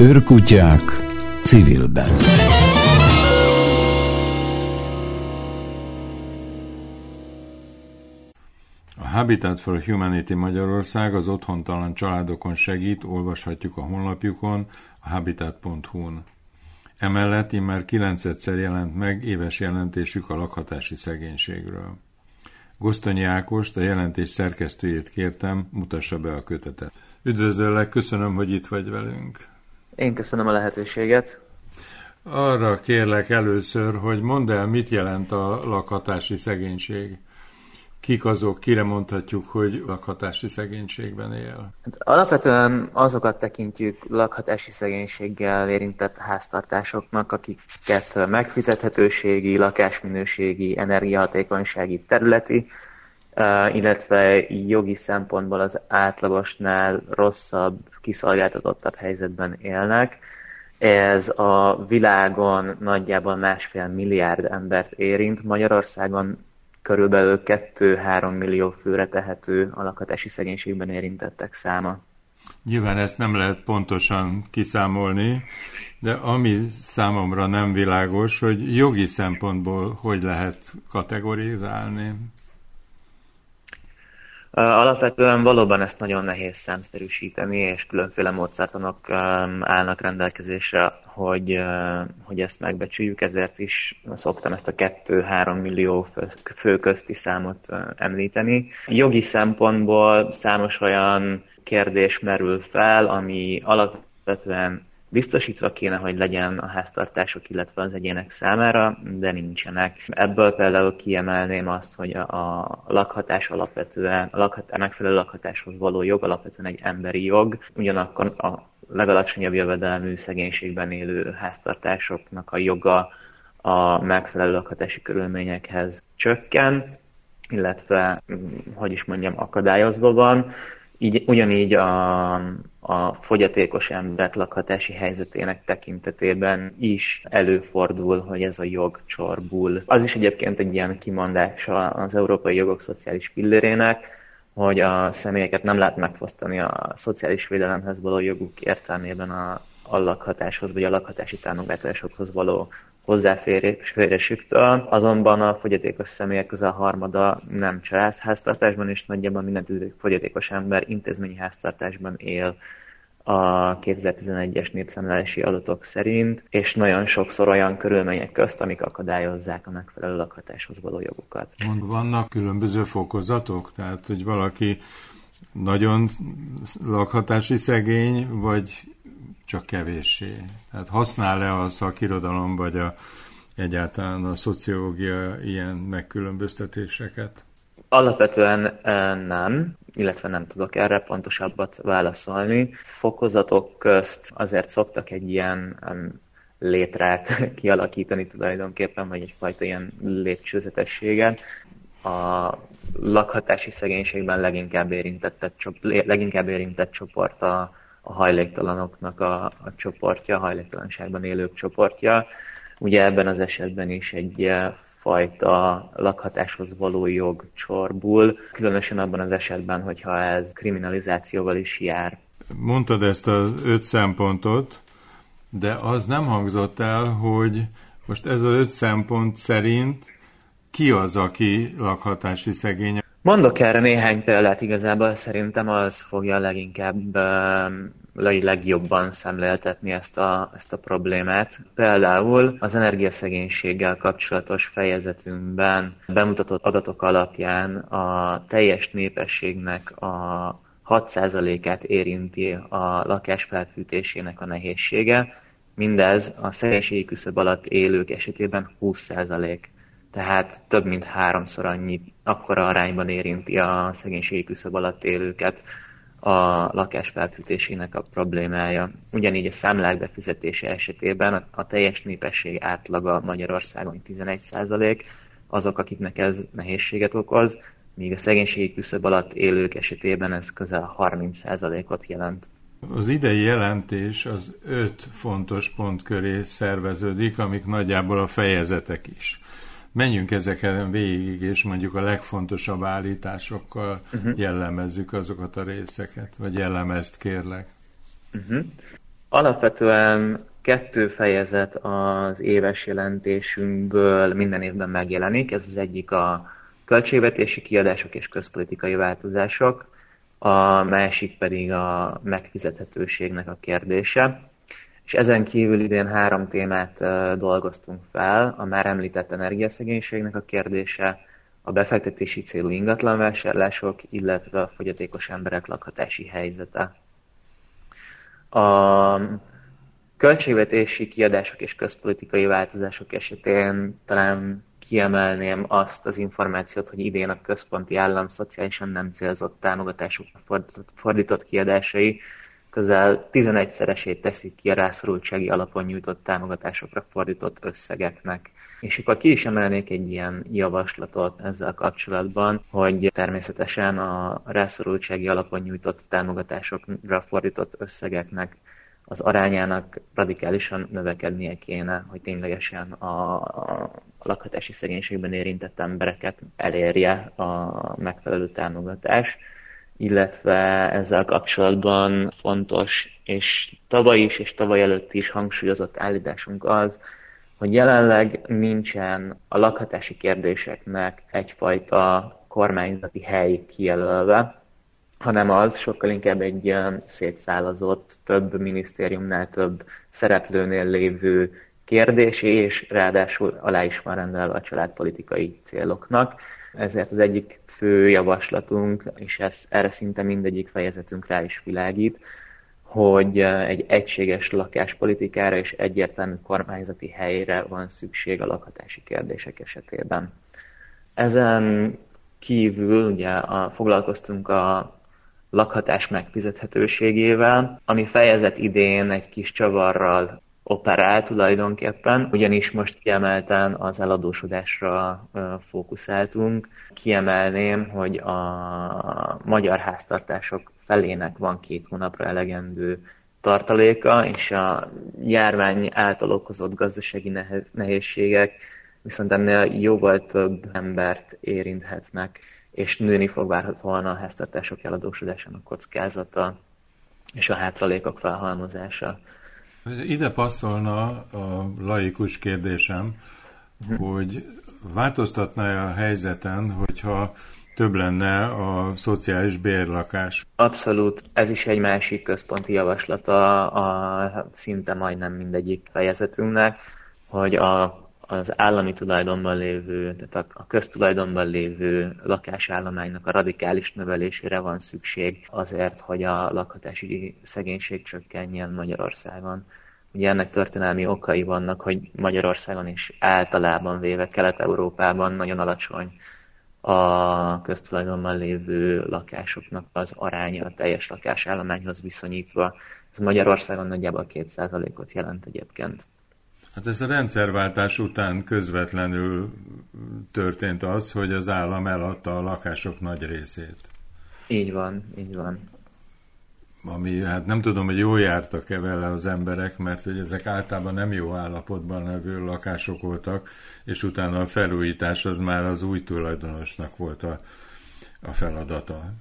Őrkutyák civilben. A Habitat for Humanity Magyarország az otthontalan családokon segít, olvashatjuk a honlapjukon, a habitat.hu-n. Emellett immár kilencedszer jelent meg éves jelentésük a lakhatási szegénységről. Gosztonyi Ákost, a jelentés szerkesztőjét kértem, mutassa be a kötetet. Üdvözöllek, köszönöm, hogy itt vagy velünk. Én köszönöm a lehetőséget. Arra kérlek először, hogy mondd el, mit jelent a lakhatási szegénység. Kik azok, kire mondhatjuk, hogy lakhatási szegénységben él? Hát alapvetően azokat tekintjük lakhatási szegénységgel érintett háztartásoknak, akiket megfizethetőségi, lakásminőségi, energiahatékonysági, területi, illetve jogi szempontból az átlagosnál rosszabb, kiszolgáltatottabb helyzetben élnek. Ez a világon nagyjából másfél milliárd embert érint, Magyarországon körülbelül 2-3 millió főre tehető a lakhatási szegénységben érintettek száma. Nyilván ezt nem lehet pontosan kiszámolni, de ami számomra nem világos, hogy jogi szempontból hogy lehet kategorizálni. Alapvetően valóban ezt nagyon nehéz számszerűsíteni, és különféle módszertanok állnak rendelkezésre, hogy, hogy ezt megbecsüljük, ezért is szoktam ezt a 2-3 millió fő közti számot említeni. Jogi szempontból számos olyan kérdés merül fel, ami alapvetően biztosítva kéne, hogy legyen a háztartások, illetve az egyének számára, de nincsenek. Ebből például kiemelném azt, hogy a, lakhatás alapvetően, a, lakhat, a megfelelő lakhatáshoz való jog alapvetően egy emberi jog, ugyanakkor a legalacsonyabb jövedelmű szegénységben élő háztartásoknak a joga a megfelelő lakhatási körülményekhez csökken, illetve, hogy is mondjam, akadályozva van. Így, ugyanígy a, a fogyatékos emberek lakhatási helyzetének tekintetében is előfordul, hogy ez a jog csorbul. Az is egyébként egy ilyen kimondása az európai jogok szociális pillérének, hogy a személyeket nem lehet megfosztani a szociális védelemhez való joguk értelmében a, a lakhatáshoz vagy a lakhatási támogatásokhoz való hozzáférésüktől, azonban a fogyatékos személyek közel harmada nem családháztartásban, és nagyjából minden fogyatékos ember intézményi háztartásban él a 2011-es népszámlálási adatok szerint, és nagyon sokszor olyan körülmények közt, amik akadályozzák a megfelelő lakhatáshoz való jogukat. Vannak különböző fokozatok? Tehát, hogy valaki nagyon lakhatási szegény, vagy csak kevéssé? Tehát használ-e a szakirodalom, vagy a, egyáltalán a szociológia ilyen megkülönböztetéseket? Alapvetően nem, illetve nem tudok erre pontosabbat válaszolni. Fokozatok közt azért szoktak egy ilyen létrát kialakítani tulajdonképpen, vagy egyfajta ilyen lépcsőzetességet. A lakhatási szegénységben leginkább érintett, leginkább érintett csoport a, a hajléktalanoknak a, a csoportja, a hajléktalanságban élők csoportja. Ugye ebben az esetben is egy fajta lakhatáshoz való jog csorbul, különösen abban az esetben, hogyha ez kriminalizációval is jár. Mondtad ezt az öt szempontot, de az nem hangzott el, hogy most ez az öt szempont szerint ki az, aki lakhatási szegény? Mondok erre néhány példát, igazából szerintem az fogja leginkább legjobban szemléltetni ezt a, ezt a problémát. Például az energiaszegénységgel kapcsolatos fejezetünkben bemutatott adatok alapján a teljes népességnek a 6%-át érinti a lakás felfűtésének a nehézsége, mindez a szegénységi küszöb alatt élők esetében 20%. Tehát több mint háromszor annyi, akkora arányban érinti a szegénységi küszöb alatt élőket a lakás a problémája. Ugyanígy a számlák befizetése esetében a teljes népesség átlaga Magyarországon 11%, azok, akiknek ez nehézséget okoz, míg a szegénységi küszöb alatt élők esetében ez közel 30%-ot jelent. Az idei jelentés az öt fontos pont köré szerveződik, amik nagyjából a fejezetek is menjünk ezeken végig, és mondjuk a legfontosabb állításokkal uh-huh. jellemezzük azokat a részeket, vagy jellemezt kérlek. Uh-huh. Alapvetően kettő fejezet az éves jelentésünkből minden évben megjelenik. Ez az egyik a költségvetési kiadások és közpolitikai változások, a másik pedig a megfizethetőségnek a kérdése. És ezen kívül idén három témát dolgoztunk fel, a már említett energiaszegénységnek a kérdése, a befektetési célú ingatlanvásárlások, illetve a fogyatékos emberek lakhatási helyzete. A költségvetési kiadások és közpolitikai változások esetén talán kiemelném azt az információt, hogy idén a központi állam szociálisan nem célzott támogatásokra fordított, fordított kiadásai közel 11-szeresét teszik ki a rászorultsági alapon nyújtott támogatásokra fordított összegeknek. És akkor ki is emelnék egy ilyen javaslatot ezzel kapcsolatban, hogy természetesen a rászorultsági alapon nyújtott támogatásokra fordított összegeknek az arányának radikálisan növekednie kéne, hogy ténylegesen a, a lakhatási szegénységben érintett embereket elérje a megfelelő támogatás, illetve ezzel kapcsolatban fontos, és tavaly is, és tavaly előtt is hangsúlyozott állításunk az, hogy jelenleg nincsen a lakhatási kérdéseknek egyfajta kormányzati hely kijelölve, hanem az sokkal inkább egy szétszálazott, több minisztériumnál, több szereplőnél lévő kérdés, és ráadásul alá is van rendelve a családpolitikai céloknak. Ezért az egyik fő javaslatunk, és ez, erre szinte mindegyik fejezetünk rá is világít, hogy egy egységes lakáspolitikára és egyértelmű kormányzati helyre van szükség a lakhatási kérdések esetében. Ezen kívül ugye a, foglalkoztunk a lakhatás megfizethetőségével, ami fejezet idén egy kis csavarral operál tulajdonképpen, ugyanis most kiemelten az eladósodásra fókuszáltunk. Kiemelném, hogy a magyar háztartások felének van két hónapra elegendő tartaléka, és a járvány által okozott gazdasági nehézségek viszont ennél jóval több embert érinthetnek és nőni fog várhatóan a háztartások eladósodásának kockázata és a hátralékok felhalmozása. Ide passzolna a laikus kérdésem, hogy változtatná a helyzeten, hogyha több lenne a szociális bérlakás. Abszolút. Ez is egy másik központi javaslata a szinte majdnem mindegyik fejezetünknek, hogy a az állami tulajdonban lévő, tehát a köztulajdonban lévő lakásállománynak a radikális növelésére van szükség azért, hogy a lakhatási szegénység csökkenjen Magyarországon. Ugye ennek történelmi okai vannak, hogy Magyarországon is általában véve Kelet-Európában nagyon alacsony a köztulajdonban lévő lakásoknak az aránya a teljes lakásállományhoz viszonyítva. Ez Magyarországon nagyjából 2%-ot jelent egyébként. Hát ez a rendszerváltás után közvetlenül történt az, hogy az állam eladta a lakások nagy részét. Így van, így van. Ami, hát nem tudom, hogy jól jártak-e vele az emberek, mert hogy ezek általában nem jó állapotban levő lakások voltak, és utána a felújítás az már az új tulajdonosnak volt a, a feladata.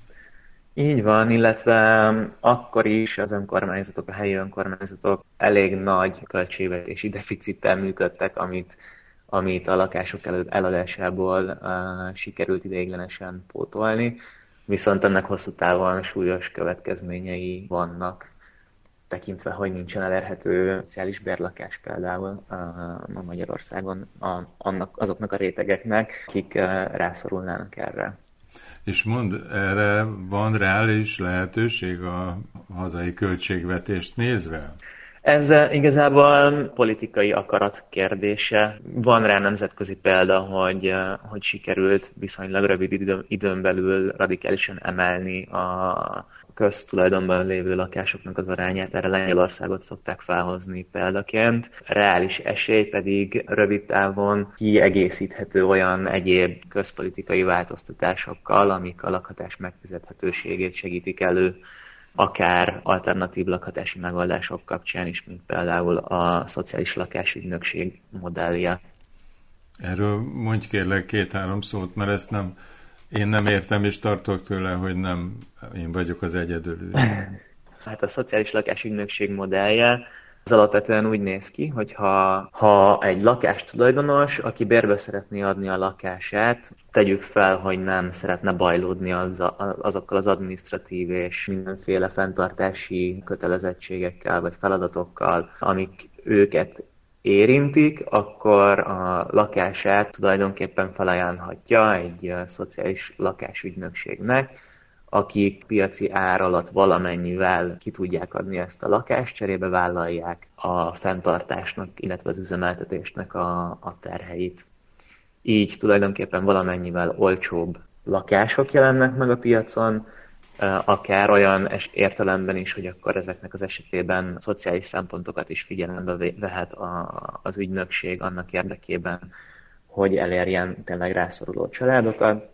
Így van, illetve akkor is az önkormányzatok, a helyi önkormányzatok elég nagy költségvetési deficittel működtek, amit, amit a lakások eladásából uh, sikerült ideiglenesen pótolni, viszont ennek hosszú távon súlyos következményei vannak, tekintve, hogy nincsen elérhető szociális bérlakás például uh, Magyarországon a, annak, azoknak a rétegeknek, akik uh, rászorulnának erre. És mond, erre van reális lehetőség a hazai költségvetést nézve? Ez igazából politikai akarat kérdése. Van rá nemzetközi példa, hogy, hogy sikerült viszonylag rövid időn belül radikálisan emelni a köztulajdonban lévő lakásoknak az arányát, erre Lengyelországot szokták felhozni példaként. Reális esély pedig rövid távon kiegészíthető olyan egyéb közpolitikai változtatásokkal, amik a lakhatás megfizethetőségét segítik elő akár alternatív lakhatási megoldások kapcsán is, mint például a szociális lakásügynökség modellje. Erről mondj kérlek két-három szót, mert ezt nem én nem értem, és tartok tőle, hogy nem én vagyok az egyedül. Hát a szociális lakásügynökség modellje az alapvetően úgy néz ki, hogy ha, ha egy lakástulajdonos, aki bérbe szeretné adni a lakását, tegyük fel, hogy nem szeretne bajlódni az, azokkal az administratív és mindenféle fenntartási kötelezettségekkel vagy feladatokkal, amik őket érintik, akkor a lakását tulajdonképpen felajánlhatja egy szociális lakásügynökségnek, akik piaci ár alatt valamennyivel ki tudják adni ezt a lakást, cserébe vállalják a fenntartásnak, illetve az üzemeltetésnek a, a terheit. Így tulajdonképpen valamennyivel olcsóbb lakások jelennek meg a piacon, akár olyan értelemben is, hogy akkor ezeknek az esetében szociális szempontokat is figyelembe vehet a, az ügynökség annak érdekében, hogy elérjen tényleg rászoruló családokat,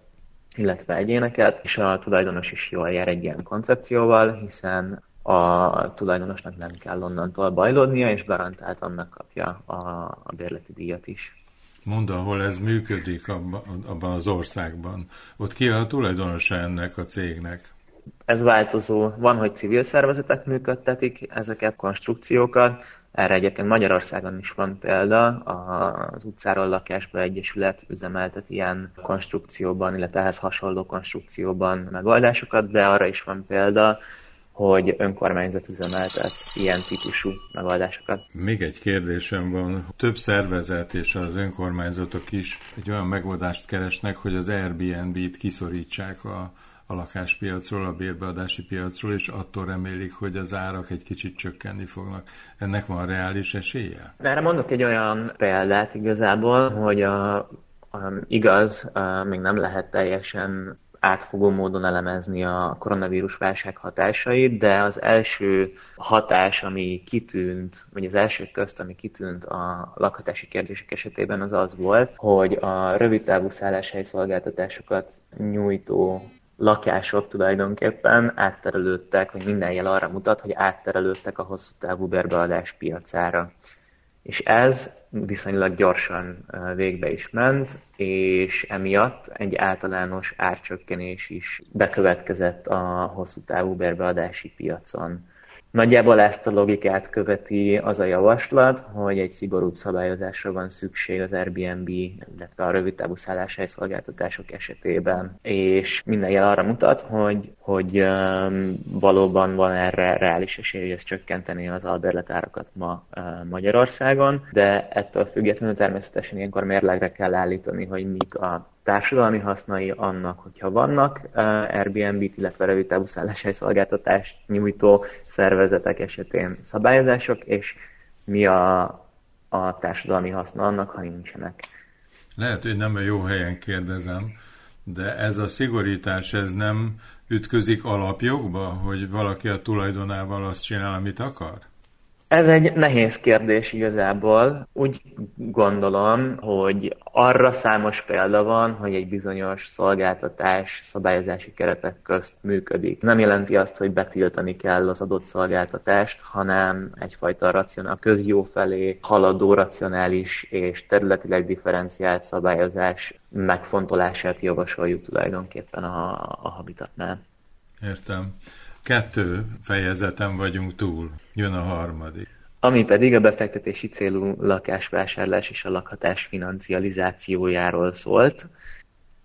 illetve egyéneket, és a tulajdonos is jól jár egy ilyen koncepcióval, hiszen a tulajdonosnak nem kell onnantól bajlódnia, és garantált annak kapja a, a bérleti díjat is. Mondd, ahol ez működik abban az országban. Ott ki a tulajdonosa ennek a cégnek? Ez változó. Van, hogy civil szervezetek működtetik ezeket konstrukciókat, erre egyébként Magyarországon is van példa, az utcáról lakásba egyesület üzemeltet ilyen konstrukcióban, illetve ehhez hasonló konstrukcióban megoldásokat, de arra is van példa, hogy önkormányzat üzemeltet ilyen típusú megoldásokat. Még egy kérdésem van. Több szervezet és az önkormányzatok is egy olyan megoldást keresnek, hogy az Airbnb-t kiszorítsák a a lakáspiacról, a bérbeadási piacról, és attól remélik, hogy az árak egy kicsit csökkenni fognak. Ennek van reális esélye? Erre mondok egy olyan példát igazából, hogy a, a igaz, a, még nem lehet teljesen átfogó módon elemezni a koronavírus válság hatásait, de az első hatás, ami kitűnt, vagy az első közt, ami kitűnt a lakhatási kérdések esetében, az az volt, hogy a rövidtávú szálláshely szolgáltatásokat nyújtó lakások tulajdonképpen átterelődtek, vagy minden jel arra mutat, hogy átterelődtek a hosszú távú berbeadás piacára. És ez viszonylag gyorsan végbe is ment, és emiatt egy általános árcsökkenés is bekövetkezett a hosszú távú berbeadási piacon. Nagyjából ezt a logikát követi az a javaslat, hogy egy szigorúbb szabályozásra van szükség az Airbnb, illetve a rövidtávú szálláshely szolgáltatások esetében, és minden jel arra mutat, hogy, hogy um, valóban van erre reális esély, hogy ez csökkenteni az albérletárakat ma uh, Magyarországon, de ettől függetlenül természetesen ilyenkor mérlegre kell állítani, hogy mik a társadalmi hasznai annak, hogyha vannak uh, Airbnb-t, illetve rövidtávú szálláshely szolgáltatást nyújtó szervezetek esetén szabályozások, és mi a, a társadalmi haszna annak, ha nincsenek. Lehet, hogy nem a jó helyen kérdezem, de ez a szigorítás, ez nem ütközik alapjogba, hogy valaki a tulajdonával azt csinál, amit akar? Ez egy nehéz kérdés igazából. Úgy gondolom, hogy arra számos példa van, hogy egy bizonyos szolgáltatás szabályozási keretek közt működik. Nem jelenti azt, hogy betiltani kell az adott szolgáltatást, hanem egyfajta racionál, közjó felé haladó racionális és területileg differenciált szabályozás megfontolását javasoljuk tulajdonképpen a, a habitatnál. Értem. Kettő fejezeten vagyunk túl. Jön a harmadik. Ami pedig a befektetési célú lakásvásárlás és a lakhatás financializációjáról szólt.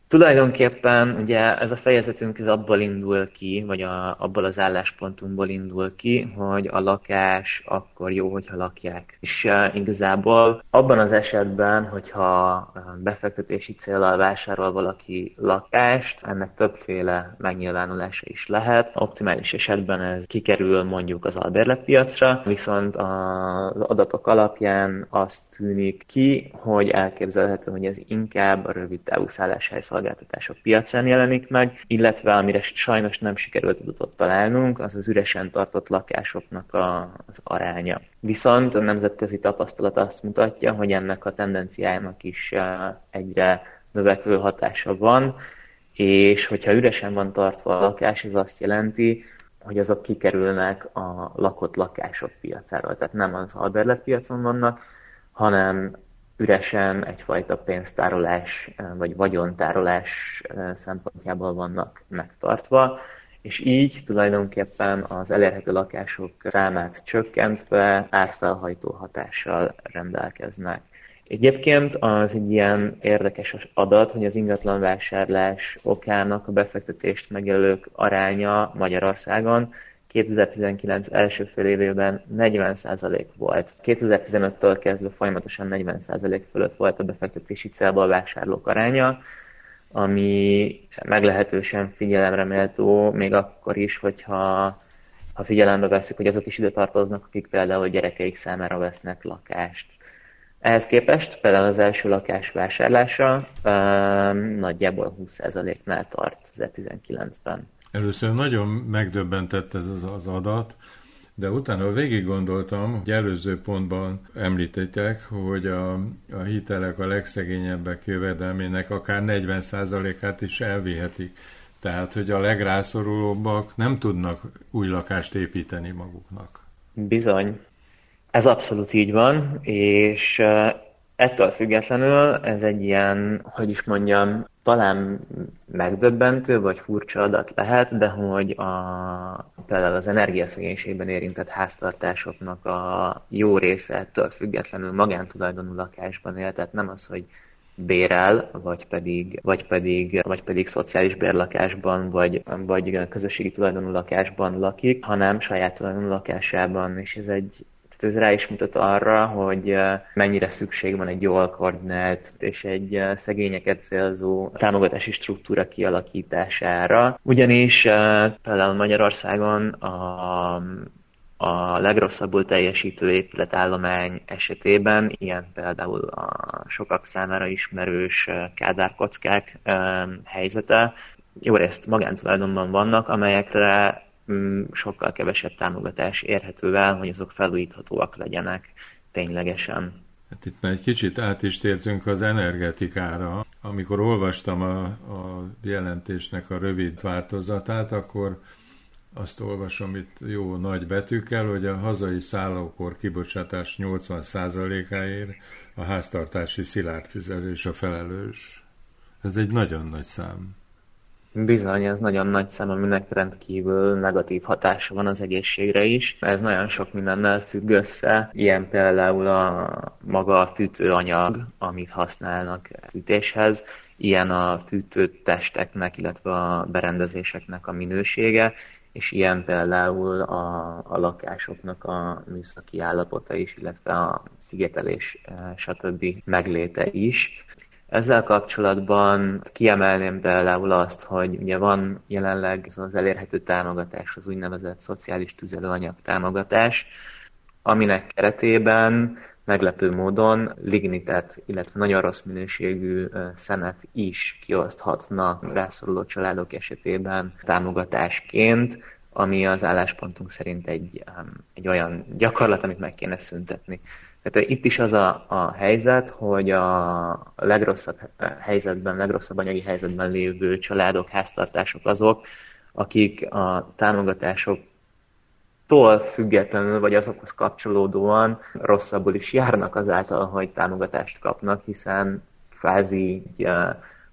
Tulajdonképpen ugye ez a fejezetünk ez abból indul ki, vagy a, abból az álláspontunkból indul ki, hogy a lakás akkor jó, hogyha lakják. És uh, igazából abban az esetben, hogyha befektetési célral vásárol valaki lakást, ennek többféle megnyilvánulása is lehet. Optimális esetben ez kikerül mondjuk az albérletpiacra, viszont az adatok alapján azt tűnik ki, hogy elképzelhető, hogy ez inkább a rövid távú szálláshely szolgáltatások piacán jelenik meg, illetve amire sajnos nem sikerült adatot találnunk, az az üresen tartott lakásoknak a, az aránya. Viszont a nemzetközi tapasztalat azt mutatja, hogy ennek a tendenciájának is egyre növekvő hatása van, és hogyha üresen van tartva a lakás, ez azt jelenti, hogy azok kikerülnek a lakott lakások piacáról. Tehát nem az albérletpiacon vannak, hanem üresen egyfajta pénztárolás vagy vagyontárolás szempontjából vannak megtartva, és így tulajdonképpen az elérhető lakások számát csökkentve árfelhajtó hatással rendelkeznek. Egyébként az egy ilyen érdekes adat, hogy az ingatlan vásárlás okának a befektetést megjelölők aránya Magyarországon 2019 első fél évében 40% volt. 2015-től kezdve folyamatosan 40% fölött volt a befektetési célba a vásárlók aránya, ami meglehetősen figyelemre méltó, még akkor is, hogyha ha figyelembe veszik, hogy azok is ide tartoznak, akik például gyerekeik számára vesznek lakást. Ehhez képest például az első lakás vásárlása um, nagyjából 20%-nál tart 2019-ben. Először nagyon megdöbbentett ez az, az adat, de utána végig gondoltam, hogy előző pontban említettek, hogy a, a hitelek a legszegényebbek jövedelmének akár 40%-át is elvihetik. Tehát, hogy a legrászorulóbbak nem tudnak új lakást építeni maguknak. Bizony. Ez abszolút így van, és ettől függetlenül ez egy ilyen, hogy is mondjam, talán megdöbbentő vagy furcsa adat lehet, de hogy a, például az energiaszegénységben érintett háztartásoknak a jó része ettől függetlenül magántulajdonú lakásban él, tehát nem az, hogy bérel, vagy pedig, vagy pedig, vagy pedig szociális bérlakásban, vagy, vagy közösségi tulajdonú lakásban lakik, hanem saját tulajdonú lakásában, és ez egy ez rá is mutat arra, hogy mennyire szükség van egy jól koordinált és egy szegényeket célzó támogatási struktúra kialakítására. Ugyanis például Magyarországon a a legrosszabbul teljesítő épületállomány esetében, ilyen például a sokak számára ismerős kádárkockák helyzete, jó részt magántulajdonban vannak, amelyekre sokkal kevesebb támogatás érhető el, hogy azok felújíthatóak legyenek ténylegesen. Hát itt már egy kicsit át is tértünk az energetikára. Amikor olvastam a, a jelentésnek a rövid változatát, akkor azt olvasom itt jó nagy betűkkel, hogy a hazai szállókor kibocsátás 80%-áért a háztartási szilárd tüzelés a felelős. Ez egy nagyon nagy szám. Bizony, ez nagyon nagy szem, aminek rendkívül negatív hatása van az egészségre is. Ez nagyon sok mindennel függ össze, ilyen például a maga a fűtőanyag, amit használnak fűtéshez, ilyen a fűtőtesteknek, illetve a berendezéseknek a minősége, és ilyen például a, a lakásoknak a műszaki állapota is, illetve a szigetelés, eh, stb. megléte is. Ezzel kapcsolatban kiemelném például azt, hogy ugye van jelenleg az elérhető támogatás, az úgynevezett szociális tüzelőanyag támogatás, aminek keretében meglepő módon lignitet, illetve nagyon rossz minőségű szenet is kioszthatnak rászoruló családok esetében támogatásként, ami az álláspontunk szerint egy, egy olyan gyakorlat, amit meg kéne szüntetni. Tehát itt is az a, a helyzet, hogy a legrosszabb helyzetben, legrosszabb anyagi helyzetben lévő családok, háztartások azok, akik a támogatások tól függetlenül, vagy azokhoz kapcsolódóan rosszabbul is járnak azáltal, hogy támogatást kapnak, hiszen kvázi egy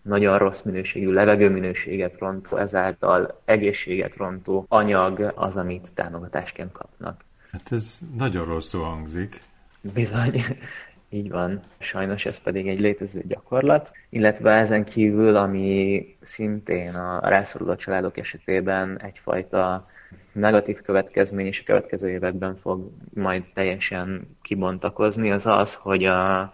nagyon rossz minőségű levegőminőséget rontó, ezáltal egészséget rontó anyag az, amit támogatásként kapnak. Hát ez nagyon rosszul hangzik. Bizony, így van. Sajnos ez pedig egy létező gyakorlat, illetve ezen kívül, ami szintén a rászoruló családok esetében egyfajta negatív következmény és a következő években fog majd teljesen kibontakozni, az az, hogy a,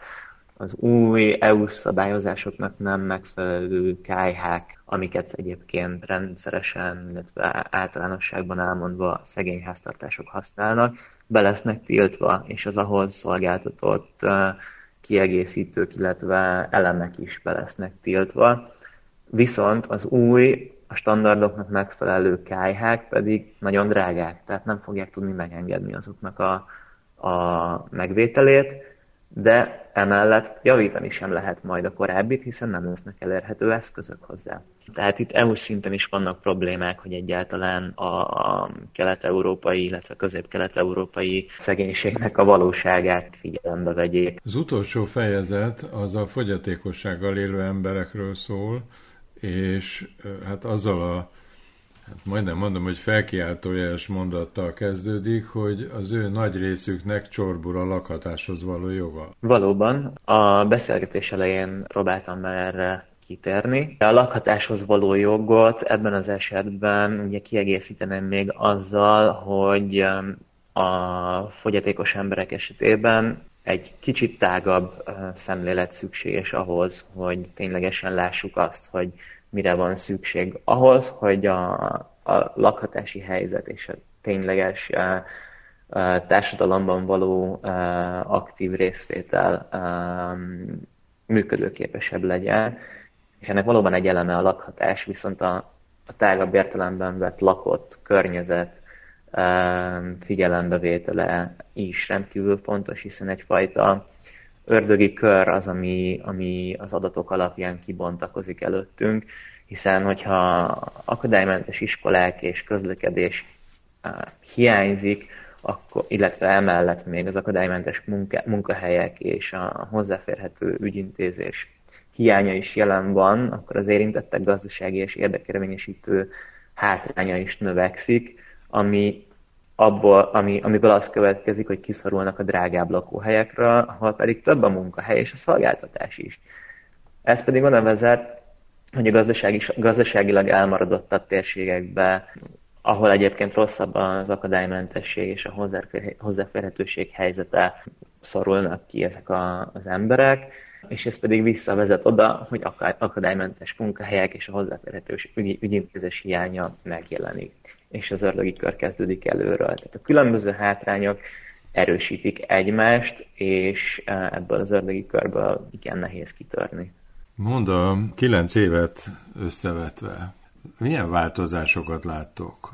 az új EU-s szabályozásoknak nem megfelelő kájhák, amiket egyébként rendszeresen, illetve általánosságban elmondva szegény háztartások használnak, be lesznek tiltva, és az ahhoz szolgáltatott kiegészítők, illetve elemek is be lesznek tiltva. Viszont az új, a standardoknak megfelelő kájhák pedig nagyon drágák, tehát nem fogják tudni megengedni azoknak a, a megvételét, de emellett javítani sem lehet majd a korábbit, hiszen nem lesznek elérhető eszközök hozzá. Tehát itt EU szinten is vannak problémák, hogy egyáltalán a kelet-európai, illetve közép-kelet-európai szegénységnek a valóságát figyelembe vegyék. Az utolsó fejezet az a fogyatékossággal élő emberekről szól, és hát azzal a hát majdnem mondom, hogy felkiáltójeles mondattal kezdődik, hogy az ő nagy részüknek csorbul a lakhatáshoz való joga. Valóban. A beszélgetés elején próbáltam már erre kitérni. A lakhatáshoz való jogot ebben az esetben ugye kiegészíteném még azzal, hogy um, a fogyatékos emberek esetében egy kicsit tágabb szemlélet szükséges ahhoz, hogy ténylegesen lássuk azt, hogy mire van szükség. Ahhoz, hogy a, a lakhatási helyzet és a tényleges társadalomban való aktív részvétel működőképesebb legyen, és ennek valóban egy eleme a lakhatás, viszont a, a tágabb értelemben vett lakott környezet figyelembevétele is rendkívül fontos, hiszen egyfajta ördögi kör az, ami, ami az adatok alapján kibontakozik előttünk, hiszen hogyha akadálymentes iskolák és közlekedés hiányzik, akkor, illetve emellett még az akadálymentes munka, munkahelyek és a hozzáférhető ügyintézés hiánya is jelen van, akkor az érintettek gazdasági és érdekelményesítő hátránya is növekszik, ami abból, ami, amiből az következik, hogy kiszorulnak a drágább lakóhelyekről, ahol pedig több a munkahely és a szolgáltatás is. Ez pedig oda vezet, hogy a gazdasági, gazdaságilag elmaradottabb térségekbe, ahol egyébként rosszabb az akadálymentesség és a hozzáférhetőség helyzete, szorulnak ki ezek a, az emberek, és ez pedig visszavezet oda, hogy akadálymentes munkahelyek és a hozzáférhetőség ügy, ügyintézés hiánya megjelenik és az ördögi kör kezdődik előről. Tehát a különböző hátrányok erősítik egymást, és e, ebből az ördögi körből igen nehéz kitörni. Mondom, kilenc évet összevetve, milyen változásokat láttok?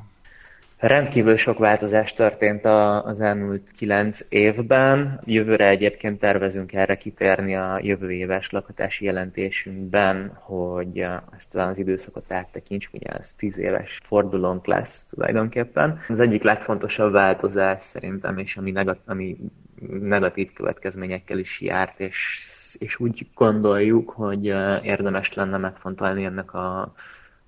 Rendkívül sok változás történt az elmúlt kilenc évben. Jövőre egyébként tervezünk erre kitérni a jövő éves lakhatási jelentésünkben, hogy ezt az időszakot áttekintsük, ugye ez tíz éves fordulónk lesz tulajdonképpen. Az egyik legfontosabb változás szerintem, és ami, negat- ami negatív következményekkel is járt, és, és úgy gondoljuk, hogy érdemes lenne megfontolni ennek a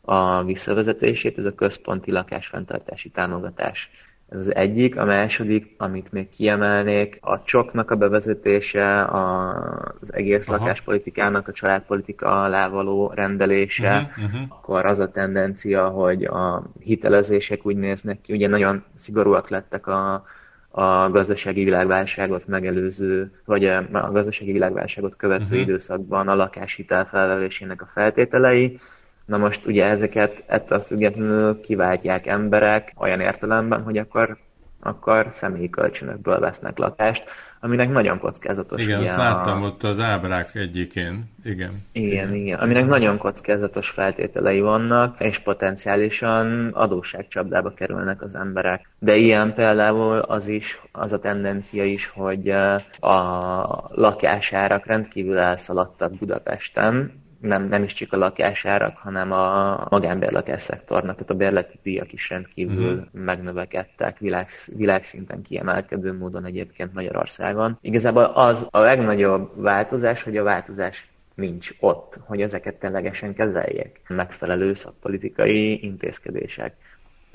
a visszavezetését, ez a központi lakásfenntartási támogatás. Ez az egyik. A második, amit még kiemelnék, a csoknak a bevezetése, az egész Aha. lakáspolitikának a családpolitika alá való rendelése, uh-huh, uh-huh. akkor az a tendencia, hogy a hitelezések úgy néznek ki, ugye nagyon szigorúak lettek a, a gazdasági világválságot megelőző, vagy a gazdasági világválságot követő uh-huh. időszakban a lakáshitel felvevésének a feltételei, Na most ugye ezeket ettől függetlenül kiváltják emberek olyan értelemben, hogy akkor, akkor személyi kölcsönökből vesznek lakást, aminek nagyon kockázatos. Igen, azt láttam a... ott az ábrák egyikén. Igen. Igen, igen. igen. Aminek nagyon kockázatos feltételei vannak, és potenciálisan adósságcsapdába kerülnek az emberek. De ilyen például az is, az a tendencia is, hogy a lakásárak rendkívül elszaladtak Budapesten, nem, nem is csak a lakásárak, hanem a magánbérlakás szektornak, tehát a bérleti díjak is rendkívül uh-huh. megnövekedtek világ, világszinten kiemelkedő módon egyébként Magyarországon. Igazából az a legnagyobb változás, hogy a változás nincs ott, hogy ezeket ténylegesen kezeljék. Megfelelő szakpolitikai intézkedések.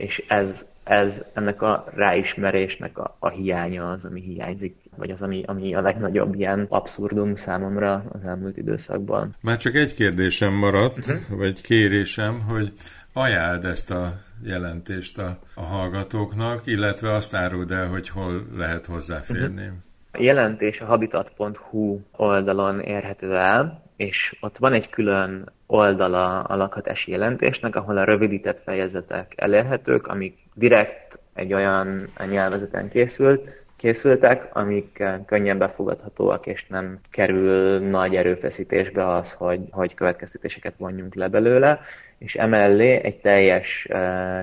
És ez, ez ennek a ráismerésnek a, a hiánya az, ami hiányzik vagy az, ami, ami a legnagyobb ilyen abszurdum számomra az elmúlt időszakban. Már csak egy kérdésem maradt, uh-huh. vagy kérésem, hogy ajánld ezt a jelentést a, a hallgatóknak, illetve azt áruld el, hogy hol lehet hozzáférni. Uh-huh. A jelentés a habitat.hu oldalon érhető el, és ott van egy külön oldala a lakhatási jelentésnek, ahol a rövidített fejezetek elérhetők, amik direkt egy olyan nyelvezeten készült, készültek, amik könnyen befogadhatóak, és nem kerül nagy erőfeszítésbe az, hogy, hogy következtetéseket vonjunk le belőle, és emellé egy teljes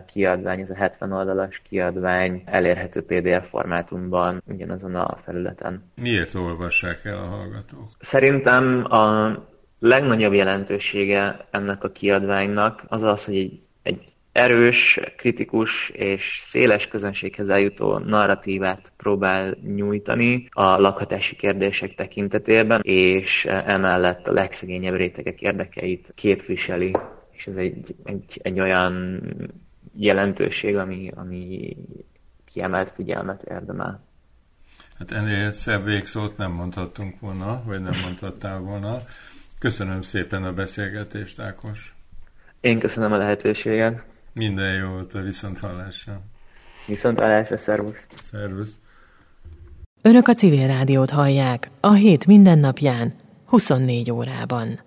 kiadvány, ez a 70 oldalas kiadvány elérhető PDF formátumban ugyanazon a felületen. Miért olvassák el a hallgatók? Szerintem a legnagyobb jelentősége ennek a kiadványnak az az, hogy egy, egy erős, kritikus és széles közönséghez eljutó narratívát próbál nyújtani a lakhatási kérdések tekintetében, és emellett a legszegényebb rétegek érdekeit képviseli. És ez egy, egy, egy olyan jelentőség, ami, ami kiemelt figyelmet érdemel. Hát ennél szebb végszót nem mondhattunk volna, vagy nem mondhattál volna. Köszönöm szépen a beszélgetést, Ákos. Én köszönöm a lehetőséget. Minden jót a viszont hallásra. Viszont hallásra, szervusz. Szervusz. Önök a civil rádiót hallják a hét mindennapján, 24 órában.